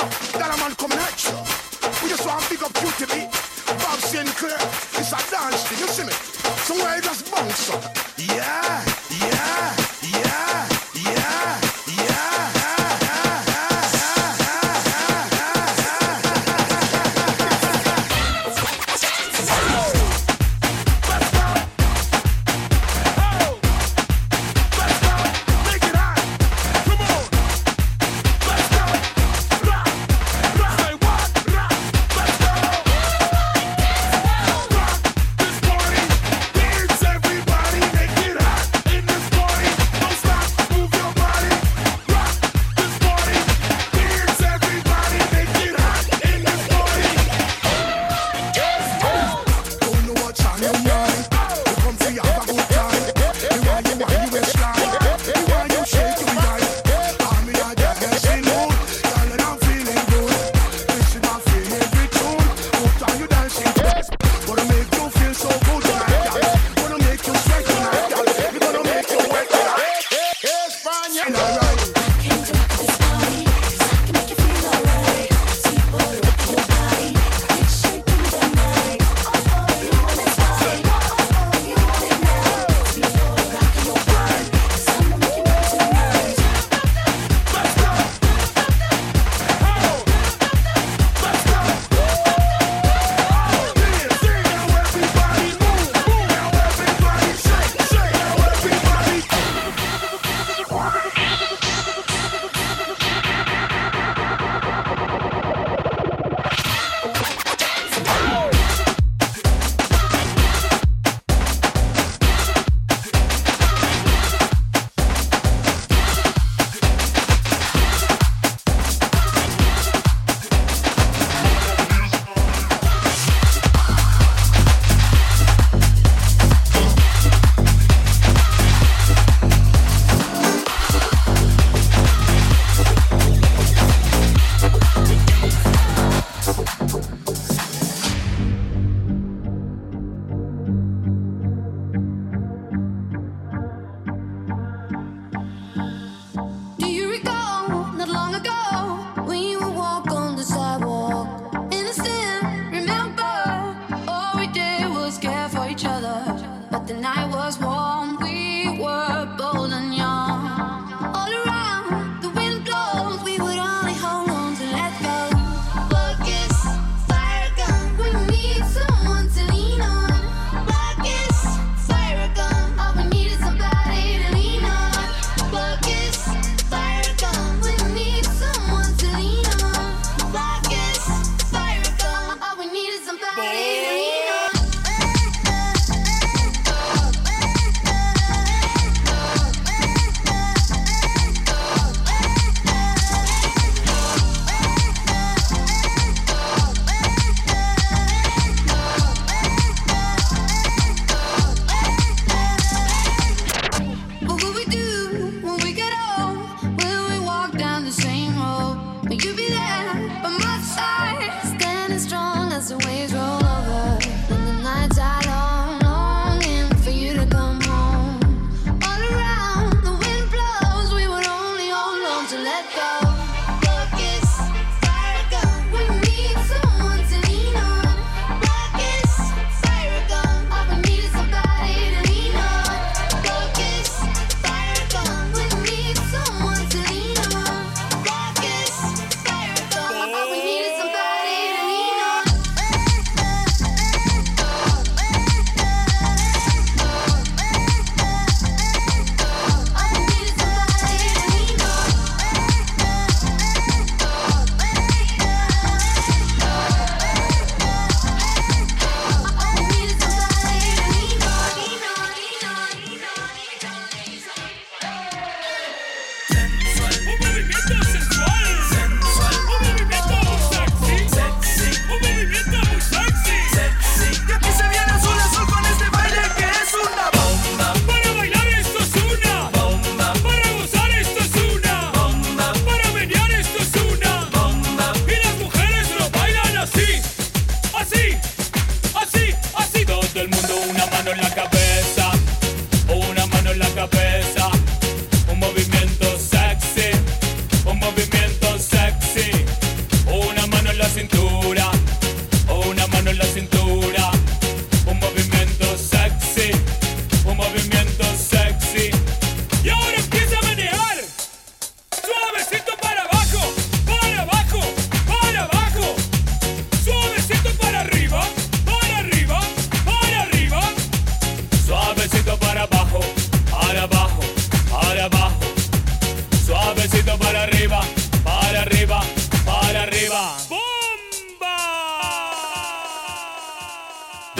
up, that a man coming at you. We just want big up you to me. Bob Sinclair, it's a dance thing, you see me? Somewhere you just bounce up. Yeah.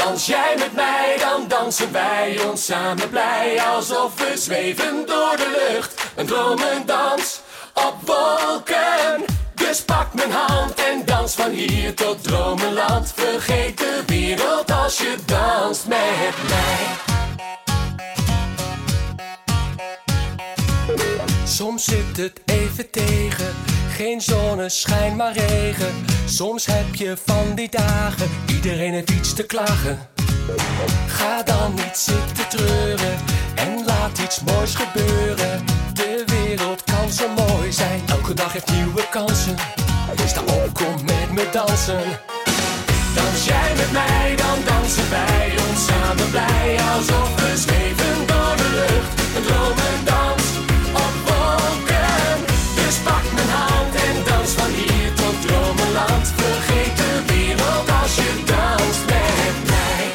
Dans jij met mij, dan dansen wij ons samen blij. Alsof we zweven door de lucht. Een dromendans op wolken. Dus pak mijn hand en dans van hier tot dromenland. Vergeet de wereld als je danst met mij. Soms zit het even tegen, geen zonneschijn maar regen. Soms heb je van die dagen, iedereen heeft iets te klagen. Ga dan niet zitten treuren en laat iets moois gebeuren. De wereld kan zo mooi zijn, elke dag heeft nieuwe kansen. Sta op, kom met me dansen. Dans jij met mij, dan dansen wij ons samen blij. Alsof we zweven door de lucht, een dromendans op Vergeet de wereld als je danst met mij.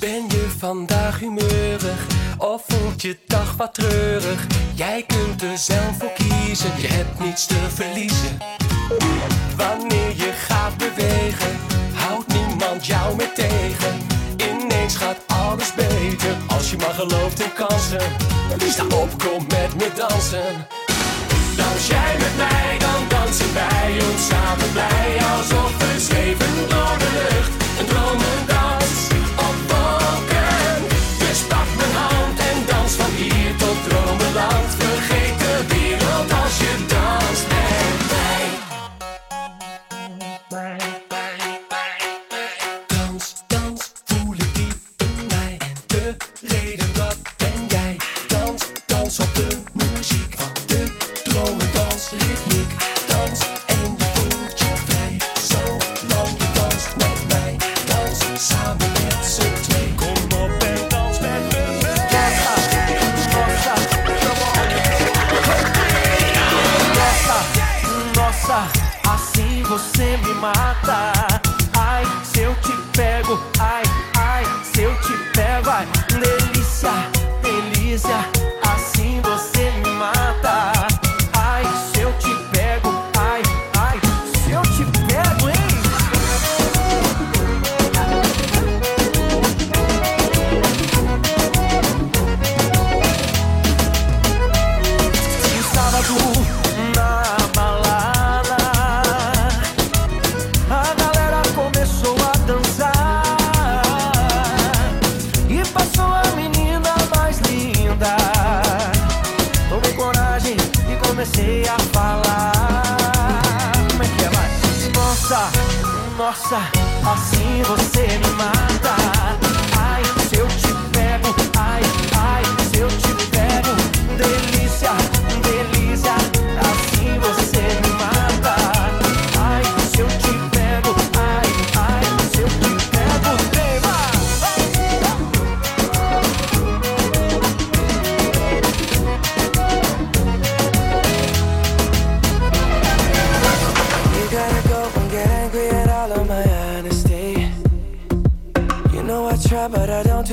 Ben je vandaag humeurig of voelt je dag wat treurig? Jij kunt er zelf voor kiezen, je hebt niets te verliezen. Wanneer je gaat bewegen, houdt niemand jou meer tegen. Ineens gaat alles beter, als je maar gelooft in kansen. Sta op, kom met me dansen. Dans jij met mij, dan dansen wij ons samen blij. Alsof we zweven door de lucht, você me mata.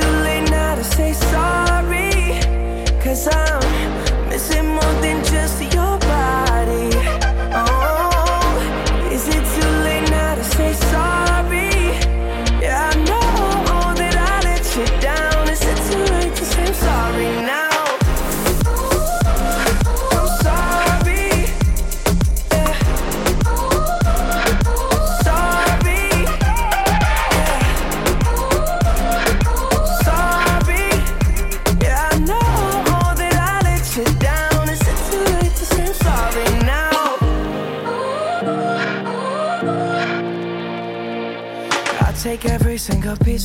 too late now to say sorry? Cause I'm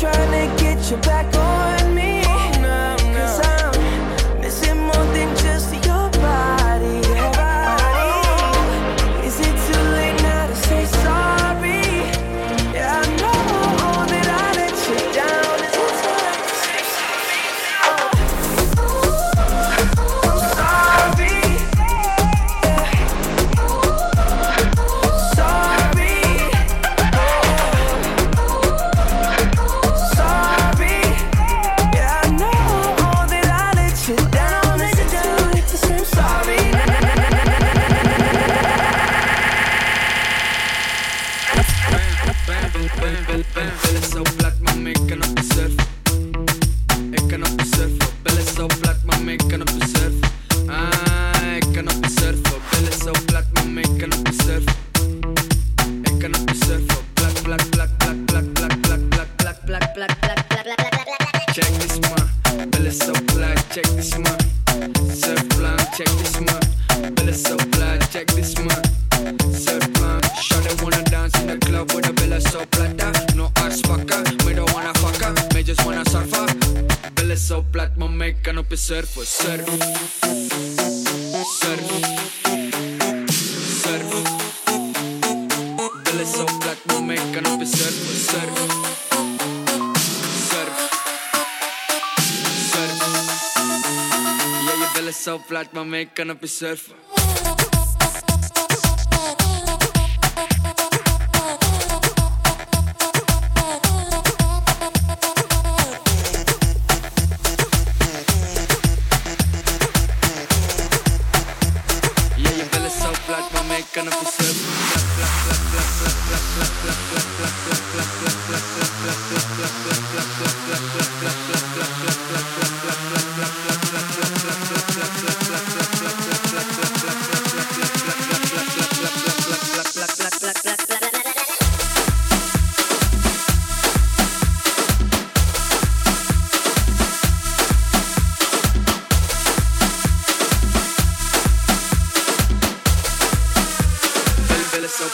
trying to get you back on. op is servo Surf. Surf. Surf. Zo plat, maar ik kan op is surfen. Surf. Surf. Surf. Ja, zo plat, maar kan op.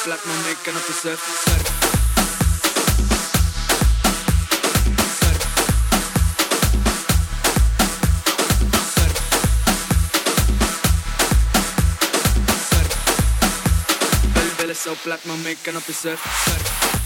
Flat man making op yourself. Surf. So black man making up. Surf.